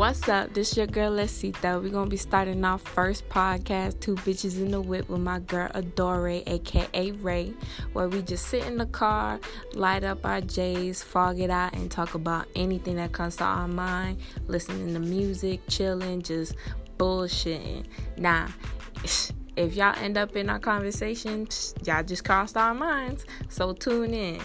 What's up? This your girl Lesita. We're gonna be starting our first podcast, Two Bitches in the Whip, with my girl Adore, aka Ray, where we just sit in the car, light up our J's, fog it out, and talk about anything that comes to our mind, listening to music, chilling, just bullshitting. Nah, if y'all end up in our conversation, y'all just crossed our minds. So tune in.